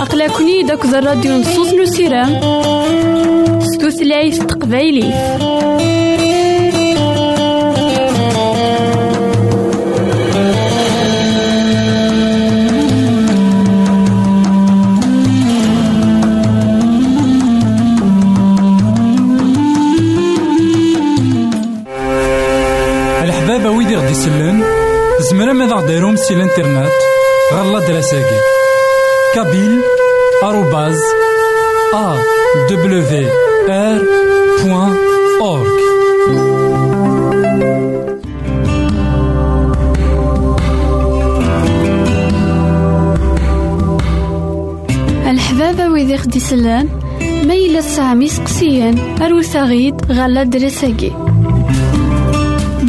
أقلكني داك الراديو نصوص نسيرام ستوثلايف تقبايلي. زمرا ماذا غديرهم سي الانترنت غالا دراساكي كابيل آروباز أ دبليو آر بوان أورك الحبابة ويدي خدي سلان ما إلا سامي سقسيان. أروساغيد غالا دراساكي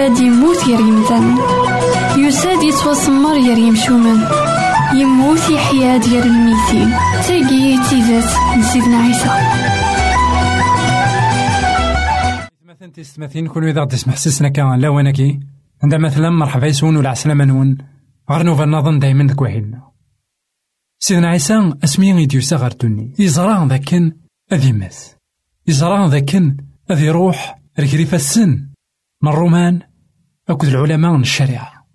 يساد يموت غير يمثل يساد يتوسمر غير يمشومن يموت يحيا ديال الميتين تاقي تيزات نسيدنا عيسى. مثلا تستمثين كل إذا تسمح سسنا كان لا ونكي عند مثلا مرحبا يسون ولا عسلامة نون. غير نوفا نظن دايما ذك وحيدنا. سيدنا عيسى أسمي يديوسا غير دوني يزرع ذاكن أذي مس يزرع ذاكن أذي يروح ركريف السن. من الرومان أكد العلماء من الشريعة.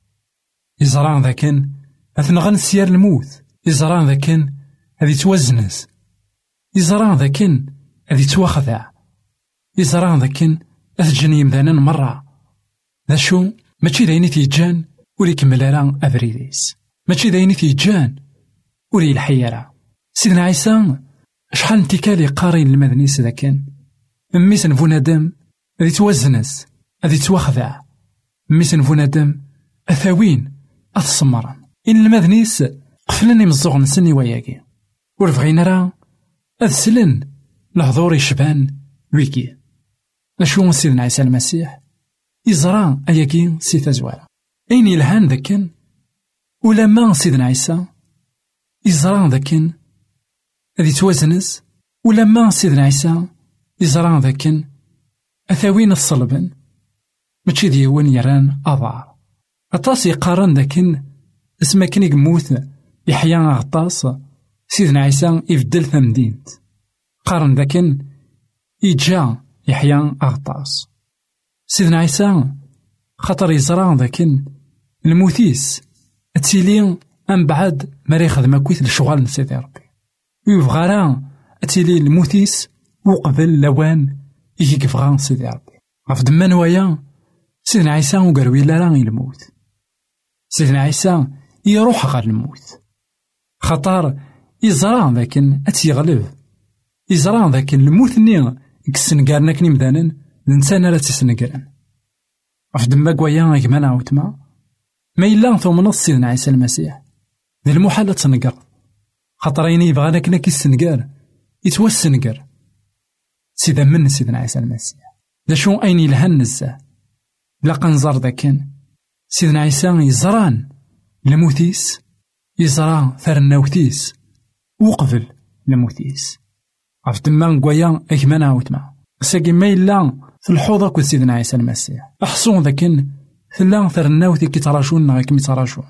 يزران ذاكن أثنغن سيار الموت. يزران ذاكن هذي توزنز. يزران ذاكن هذي توخذع. يزران ذاكن أثجن يمذانا مرة. ذا شو ماشي دايني تيجان ولي كمل راه أفريديس. ماشي دايني تيجان ولي الحيرة سيدنا عيسى شحال انتكالي قارين المذنيس ذا كان ميس نفونادم ذي توزنز هذي توخذع. ميسن فنادم أثاوين أتصمرا إن المذنيس قفلن يمزوغ نسني وياكي. ور بغينا راه أذسلن لهضور يشبان ويكي. أشو سيدنا عيسى المسيح يزرى أياكي سي تزوارا أين يلهان ذاكن ولما سيدنا عيسى يزرى ذاكن هذي توازنس ولما سيدنا عيسى يزرى ذاكن أثاوين الصلبن. ماشي ديوان يران أضار أطاس يقارن داكن اسما كان يموت يحيى غطاس سيدنا عيسى يفدل ثمدينت. قارن داكن يجا يحيى أغطاس. سيدنا عيسى خاطر يزرع ذاكن الموتيس تيلي أم بعد ما يخدم كويت لشغال سيدي ربي يبغى راه تيلي وقبل لوان يجي كفغان سيدي ربي غف دمان ويا سيدنا عيسى وقالوا لا راه يموت سيدنا عيسى يروح غير الموت. خطر يزرع ذاكن أتيغلب. يزرع ذاكن الموت ني كسنقارنا كني مدانا الإنسان راه تسنقرن في دما كوايا كمان عاوتما ما إلا ثم سيدنا عيسى المسيح. ذي المحال تنقر. خاطر يني يبغى كنا كيسنقار يتوسنقر سيدا من سيدنا عيسى المسيح. ذا شو أين يلهن لا نزار ذاكن سيدنا عيسى يزران. لموتيس يزرا ثرناوتيس. وقبل لموتيس. عرف تما نقويا اكمان عاوتما. ساقي ما إلا في الحوض أكو سيدنا عيسى المسيح. أحصون ذاكن ثلا ثرناوتي كي تراشون كي تراشون.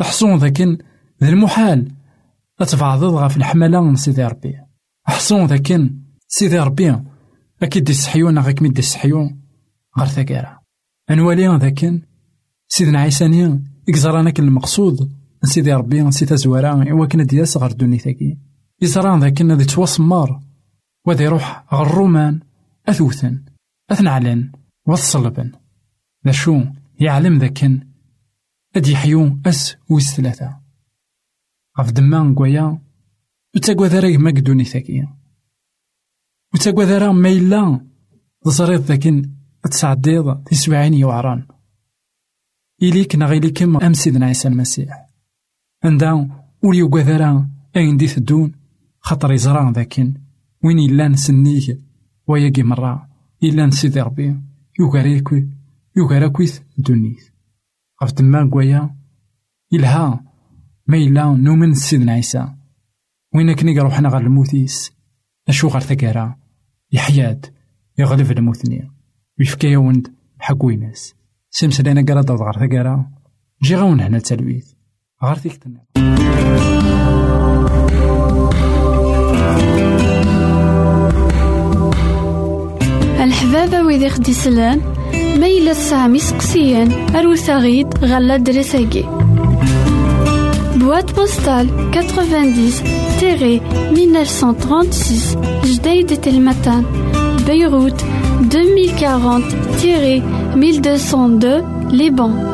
أحصون ذاكن ذي المحال. أتبعضض في الحملة من سيدي ربي. أحصون ذاكن سيدي ربي. أكيد يسحيون غيك ميد يسحيون غير ثقيرة أنوالي ذاكن. سيدنا عيساني إكزرانا كان المقصود. سيدي ربي نسي تزوارا إوا كنا دياس غير يزران ذاكن ذي توسمار وذي يروح غير الرومان أثوثن أثنعلن والصلبن ذا شو يعلم ذاكن أد يحيو أس ويس ثلاثة. غف دما نقويا وتاقوا ذا ما قدوني ثاكي. وتاقوا ذا ما إلا ظريت ذاكن تسعديض تسبعين يوعران إليك نغيليكم أم سيدنا عيسى المسيح. عندها وليو قذرا أين دي ثدون خطر يزران ذاكن. وين إلا نسنيه وياقي مرة إلا نسيدي ربي. يوغاريكوي يوغاراكويث دونيث. غف تما قويا؟ إلها ما إلا نومن سيدنا عيسى وين كني روحنا غير الموتيس أشو غير ثقارا؟ يحياد يغلب الموتني ويفكا وند حق ويناس سمسلينا قرا داد غار ثقارا جي غاون هنا تلويث غار فيك الحبابة ويدي خدي سلان ما يلا تسعام يسقسيان أروت غيد غالا Boîte postale 90-1936 Jdeï de Telmatan Beyrouth 2040-1202 Liban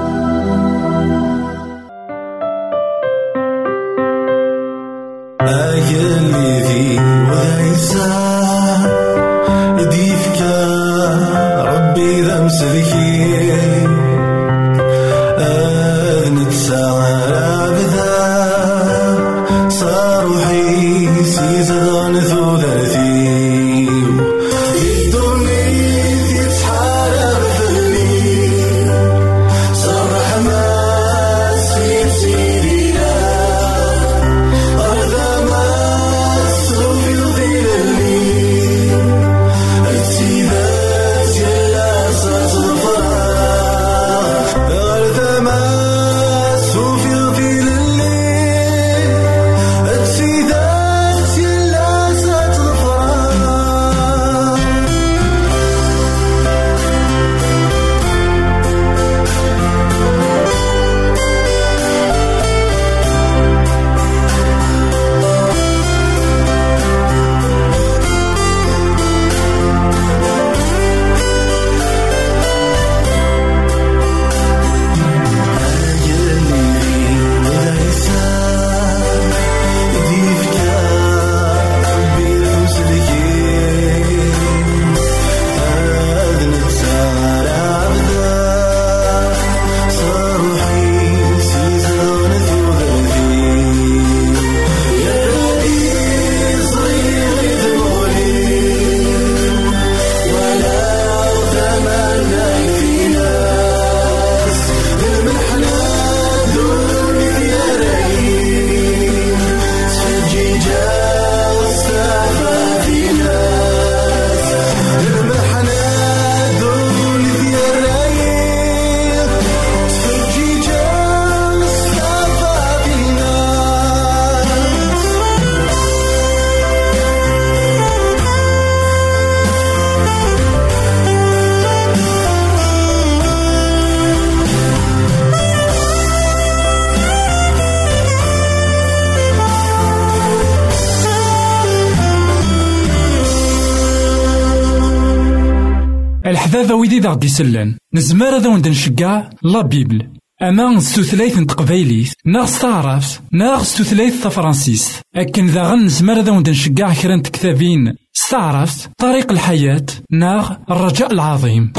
ذا غدي سلان نزمار هذا وند نشقع لا بيبل. أما ستوثلايث تقبايليت ناغ ستعرف ناغ ستوثلايث تفرانسيس أكن ذا غن نزمار هذا وند نشقع كرا كتابين ستعرف طريق الحياة. ناغ الرجاء العظيم.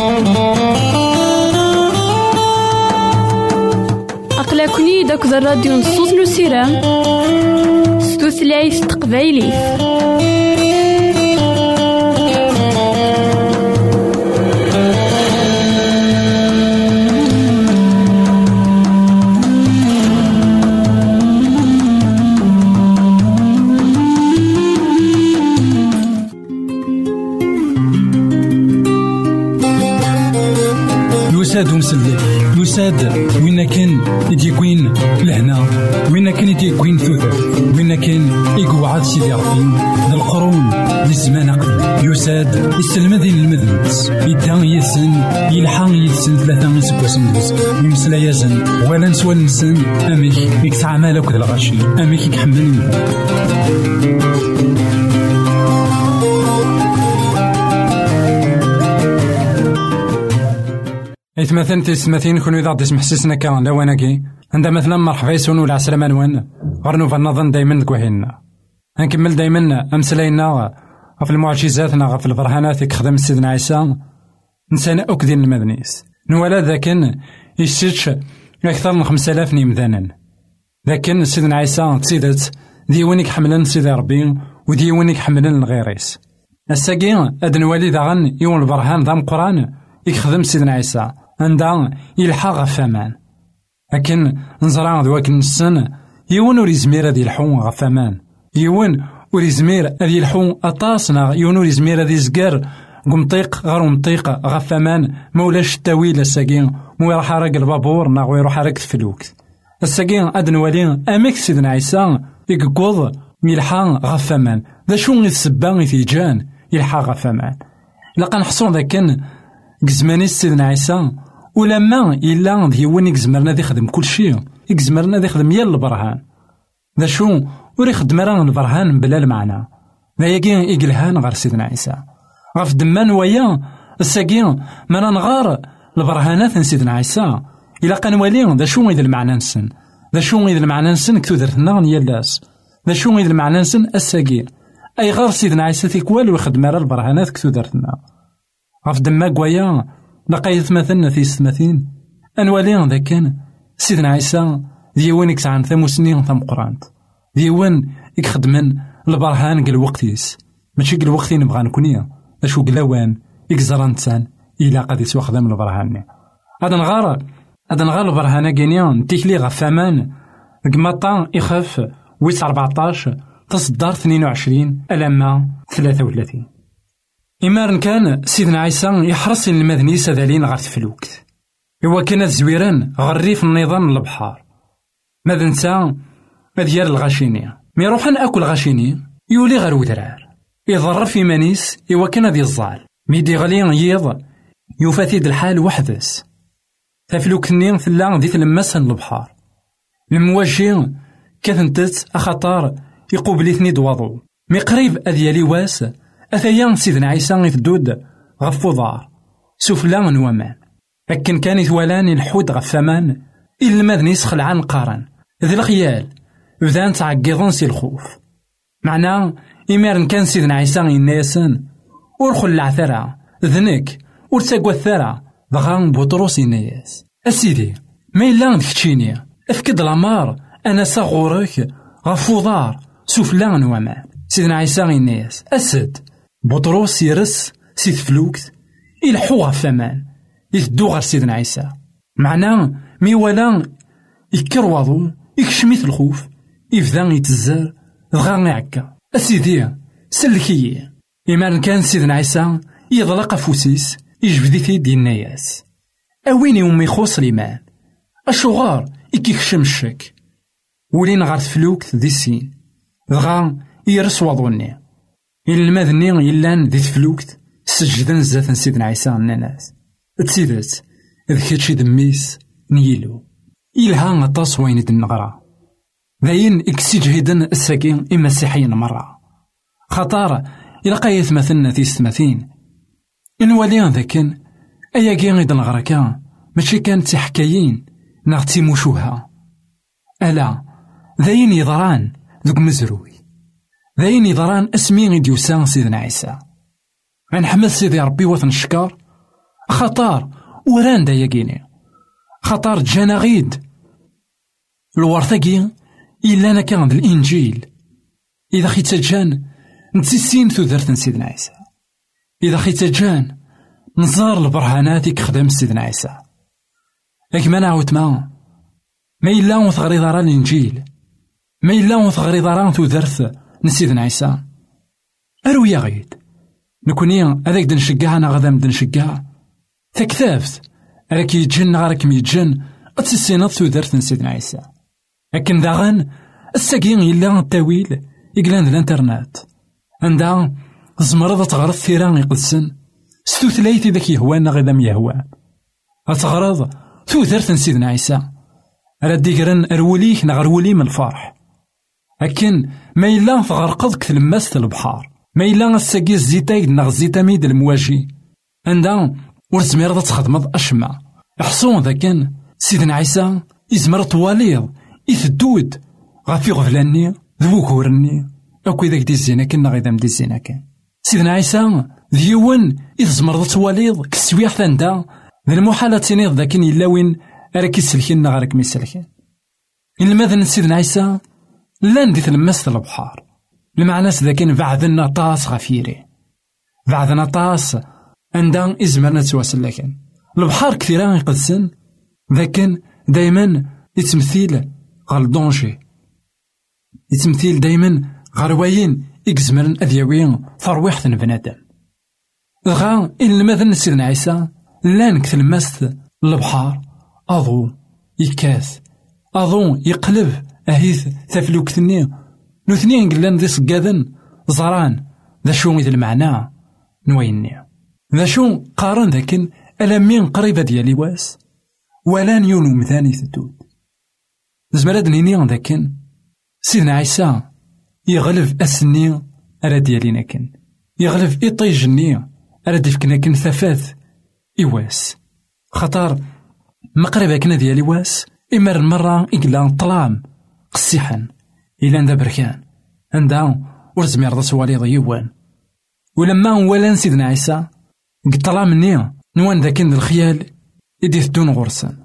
أقلكني داك الراديو نصوص نو سيرام ستوثلايث تقبايليت يساد ومسلك يساد وين كان يديكوين لهنا. وين كان يديكوين ثوث وين كان يقعد سيدي ربي. ذي الزمان قبل. يساد يستلمذين المذنبس يدان يسن يلحق يسن ثلاثة يسكوسن ديس يمسلا يزن ولا نسوى نسن. أميك يكسع مالك الغشي أميك يكحمل إثمثن تسمثين كون إذا تسمح سيسنا كان لواناكي عندما مثلا مرحبا يسون ولا عسلامة نوان غرنو فالنظن دايما كوهينا نكمل دايما أمسلاينا في المعجزات في البرهانات يخدم سيدنا عيسى. نسانا أكدين المدنيس. نوالا ذاكن يشتش أكثر من خمسة آلاف نيمذانا لكن سيدنا عيسى تسيدت. ديوانيك حملن سيدي ربي وديوانيك حملن الغيريس. الساقين أدنوالي داغن يون البرهان ذا قران يخدم سيدنا عيسى. عندها يلحق غف أمان لكن نزرع ذواك السن يون ور يزمير هاد يلحو غف أمان يون ور يزمير هاد يلحو اطاس يون ور يزمير هاد يزقر قمطيق غير قمطيق غف أمان مولاش التاويل الساقين مو يروح راك البابور نا يروح راك الفلوكت الساقين اد نوالي اميك سيدنا عيسى يقوض يلحق غف أمان ذا شو السبا يتيجان يلحق غف أمان لقا نحصون ذاك قزماني سيدنا عيسى ولما إلا ديوان يقزمرنا دي خدم كل شيء. يقزمرنا دي خدم يال البرهان. ذا شو؟ وري خدم البرهان بلا المعنى. ذا يقين إقلهان غير سيدنا عيسى. غف دمان ويا الساقين ما نغار البرهانات سيدنا عيسى. إلا كان والي ذا شو إذا المعنى نسن؟ ذا شو إذا المعنى نسن؟ كتو درتنا يالاس ذا شو إذا المعنى نسن؟ الساقين أي غير سيدنا عيسى تيكوال ويخدم البرهانات كتو درتنا غف دما كوايا لقيت مثلنا في ستماثين أنوالي ذا كان. سيدنا عيسى ديوان يكسعن ثم قرانت ديوان يخدمن البرهان قال وقتيس ماشي قال وقتي نبغى نكوني أشو قلاوان يكزران تسان. إلا قد يسوى خدم البرهان. هذا نغار. هذا نغار البرهان كينيا تيكلي غفامان قمطا يخاف ويس 14 تصدر 22 ألما 33 إمارن كان سيدنا عيسى يحرص المذني سذالين غير تفلوكت إوا كان زويران غريف النظام البحار ماذا نسى مديار الغاشيني. مي روحان أكل غاشيني يولي غير ودرار. في مانيس إوا كان ذي الزال ميدي غلي يض يوفاتيد الحال وحدس. تفلوكتني فلا ذي تلمسن البحار. المواجهين كثنتت أخطار يقوبلي ثني وضو مي قريب أذيالي واس أثيا سيدنا عيسى يفدود غف وضار. سفلا نوامان لكن كان يتوالان الحود غف ثمان. إلا ماذني عن قارن. ذي الخيال. ذان تعقيضن سي الخوف. معناه إمارن كان سيدنا عيسى يناسن. ور خلع ثرى ذنك. ور تساقوا الثرى. بغا بطروس يناياس أسيدي ما إلا كتشيني. أفكد الأمار. أنا صغورك. غف وضار. سفلا نوامان سيدنا عيسى يناياس أسد. بطروس يرس سي تفلوكت يلحو غف يتدو غير سيدنا عيسى. معناه مي ولا يكر وضو يكشميت الخوف يبدا يتزار دغا يعكا. أسيدي سلكي. إما كان سيدنا عيسى يضلق فوسيس يجبدي في دين ناياس أوين يوم يخوص ليمان أشغار يكيكشم الشك. ولين غار تفلوكت دي السين. دغا يرس وضوني. إلا الماذني يلان ذي تفلوكت سجدن زات سيدنا عيسى الناس تسيدت إذ كاتشي دميس نيلو إلها غطاس وين النغرة ذاين إكسجهدن الساكين إما سيحين مرة خطار يثمثلنا في ستماثين إن واليان ذاكن أيا كين غيد الغركا ماشي كانت تحكايين ناغ تيموشوها ألا ذاين يضران ذوك مزروي ذاين يضران اسمي غيد يوسان سيدنا عيسى. غنحمد سيدي ربي وثن الشكار. خطار وران دا يقيني. خطر جانا غيد. الورثاقي إلا أنا كان الإنجيل. إذا خيت جان نتسين ثودرت سيدنا عيسى. إذا خيت جان نزار البرهانات كخدم سيدنا عيسى. لك ما نعاود ما. ما إلا وثغري ضرا الإنجيل. ما إلا وثغري ضرا ثودرت نسيدنا عيسى أروي غيد نكوني هذاك دنشقها أنا غدا دنشقها تكتافت راك يتجن راك ميتجن أتسينات تودرت سيدنا عيسى لكن داغن الساقين يلا التاويل يقلان الإنترنت. عندها تزمرض تغرض ثيران يقدسن. ستوثلايتي ذاك يهوانا غدا يهوى. أتغرض تودرت سيدنا عيسى راه ديكرن أروليك نغرولي من الفرح. لكن ما إلا تغرقضك تلمست البحار ما إلا الساقي الزيتايد نغ الزيتاميد المواجي عندها ور تخدمض أشما حصون ذاكن سيدنا عيسى يزمر طواليض يثدود غافي غفلاني ذوكورني أكو إذا كدي الزينة كن غيدا مدي الزينة كان سيدنا عيسى ديون يزمر تواليض كسويح ثاندا ذي المحالة تينيض ذاكن يلا وين راك يسلكين غارك ميسلكين المذن سيدنا عيسى لأن دي تلمست البحار. المعنى ذاكن بعدنا طاس غفيري بعدنا طاس عندها إزمرنا تواصل لكن البحار كثيرا يقدسن لكن دايما يتمثيل غال الدونجي. يتمثيل دايما غير واين إكزمرن أذياوين فرويحة بنادم. غا إن المثل سيدنا عيسى لأن كتلمست البحار. أضو يكاس أضو يقلب أهيث تفلوكتني نوثنين قلان ذي سقادن زران ذا شو المعنى نويني ذا شو قارن ذاكن ألا مين قريبة ديالي واس ولا نيون مثاني تدود زمراد نيني ذاكن سيدنا عيسى يغلب أسني أرا ديالينا كن يغلب إطيج النية أرا ديفكنا كن ثفاث إواس خطر مقربة كنا ديالي واس إمر المرة إقلا طلام قسيحا. إلا ندا بركان عندها ورزمير ذا سوالي ضيوان ولما ولا سيدنا عيسى قطلا مني نوان ذاك الخيال يدي تدون غرسان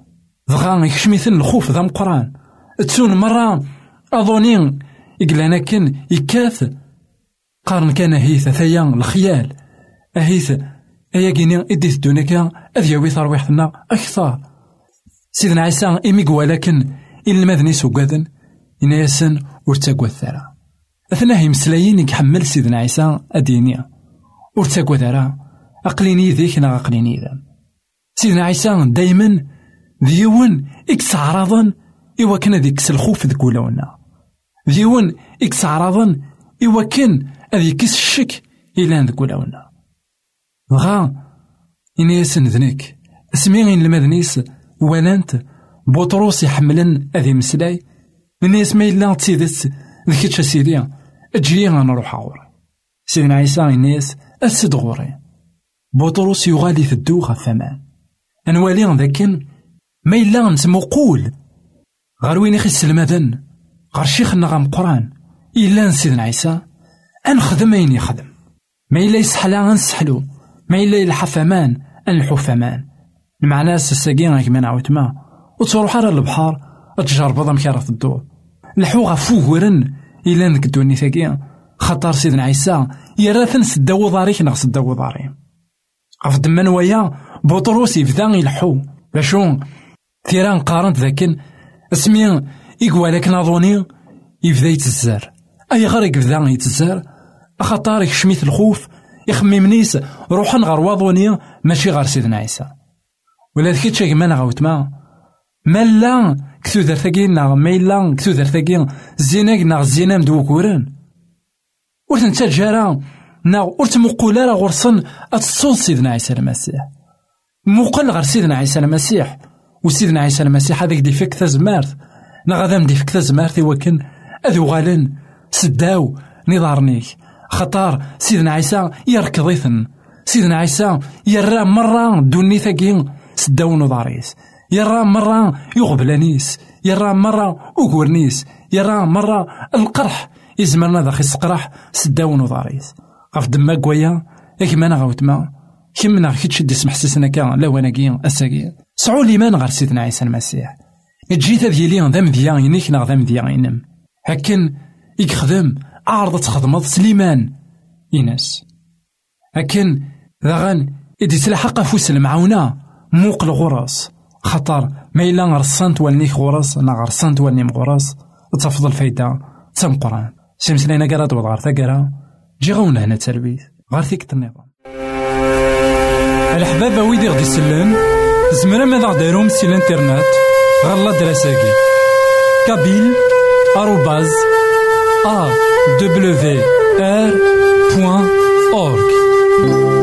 دغا يكشميثن الخوف ذا مقران. تسون مرة أظنين إقلانا كن يكاث. قارن كان هيث ثيا الخيال. أهيث أيا كيني إدي تدون كا أذيوي ترويحتنا أكثر. سيدنا عيسى إمي ولكن إلا المذني سوقادن إنا ياسن ورتاقوى الثرى أثناء يمسلايين يحمل سيدنا عيسى أدينيا ورتاقوى ذرا أقليني ذيك نا أقليني ذا. سيدنا عيسى دايما ديون إكس عراضا إوا كان ذيك الخوف ذيك ولاونا ديون إكس عراضا إوا كان ذيك الشك إلا ذيك ولاونا غا إني ياسن ذنيك. اسمي المدنيس ولانت بطروس يحملن أذي مسلاي الناس ما إلا تسيدت ذكيتش سيدي أجي غنروح غوري سيدنا عيسى الناس أسد غوري بطرس يغالي تدو غف أمان أنوالي ذاكن ما إلا نسمو قول غير وين يخس المدن غير شيخنا قران إلا سيدنا عيسى أنخدم أين يخدم ما إلا يسحلا غنسحلو ما إلا يلحف أمان أنلحو أمان المعنى الساقين غيك ما نعاود وتروح على البحر تجرب ضم كارة الدور لحو غفو ورن إلا نك الدوني ثاقيا خطر سيدنا عيسى يراثن سداو ضاريك نغ سداو ضاري غف دمان ويا بطروس يبدا يلحو. باشو ثيران قارنت ذاكن. اسمي إقوالك ناظوني. يبدا يتزار أي غير يبدا يتزار أخطار يكشميت الخوف. يخممنيس روحا غير واضوني ماشي غير سيدنا عيسى. ولا ذكيت مالا كثو درتاكي ناغ ميلا كثو درتاكي زيناك ناغ زينام دوكورن ور تنتجارا ناغ ور تمقولا راه غرسن اتصوص سيدنا عيسى المسيح مقل غير سيدنا عيسى المسيح وسيدنا عيسى المسيح هذاك دي فيك تزمارت ناغ هذا مدي فيك تزمارت وكن اذو غالن سداو نظارنيك خطار سيدنا عيسى يركضيثن سيدنا عيسى يرى مرة دوني ثاقين سداو نظاريس يرى مرة يغبلانيس يرى مرة أقورنيس يرى مرة القرح يزمرنا ذا خيس قرح سداون وضاريس غف دما قويا إكما أنا غوتما كمنا كي تشد اسم حسسنا كان لا وأنا كي اساكي سعو ليمان غير سيدنا عيسى المسيح. جيت ديالي ذا مذيا ينيك نغ ذا مذيا ينم. هكن يخدم عارضة تخدمض سليمان إناس هكن ذا غن إدي تلحق فوس المعونة موق الغرس. خطر. ما إلا غرسانت والنيك غرس نا غرسانت والنيم غرس تفضل الفايدة تم قرآن. سمسلينا قرا دوض غار ثقرا جي غونا هنا تربيت. غار ثيك النظام. الحبابة ويدي غدي سلان زمرا ماذا غديرهم سي الانترنت. غالا دراساكي كابيل. آروباز. أ. دبليو آر. بوان. أورك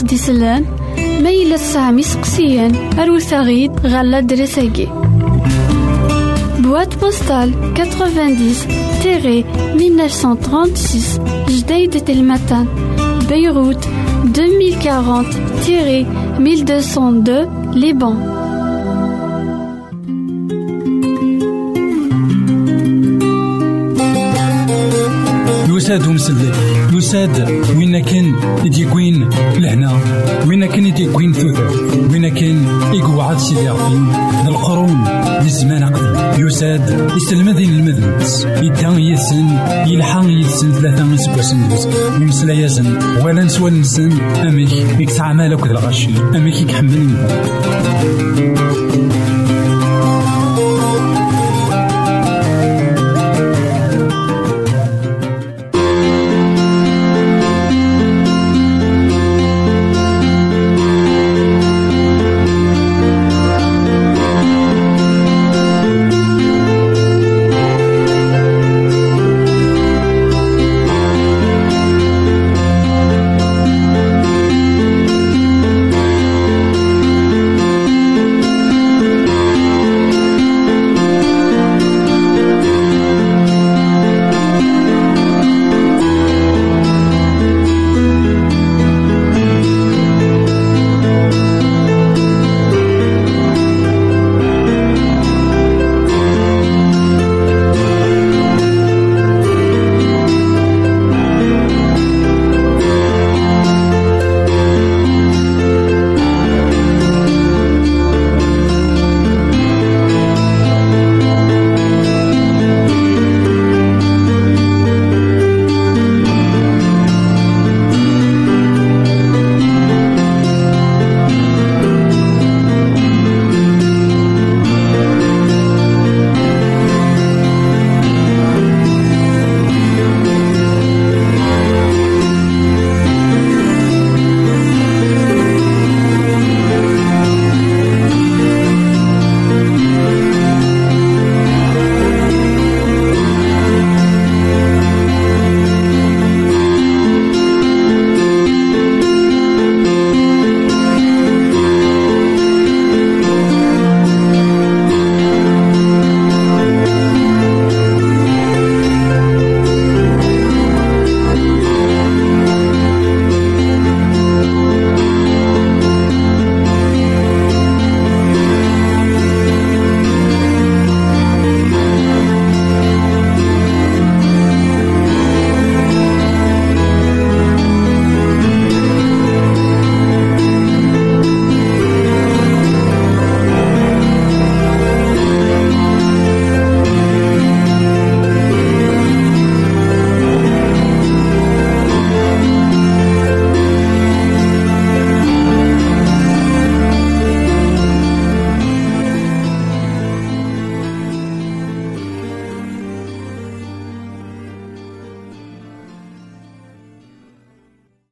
ويدي خدي سلان ميلا سامي سقسيان أروثاغيد غالا دريساكي Boîte postale 90-1936 Jdeï de Telmatan Beyrouth 2040-1202 Liban يساد ومسلك يساد وين كان يديكوين لهنا؟ وين كان يديكوين ثوثر وين كان يقعد سيدي ربي القرون للزمان قبل. يساد يسلم ذي المذنبس يدان يسن يلحق يسن ثلاثة يسكوسن يمسلا يزن ولا نسوى نسن أميك يكسع مالك ذا الغشي. أميك يكحمل.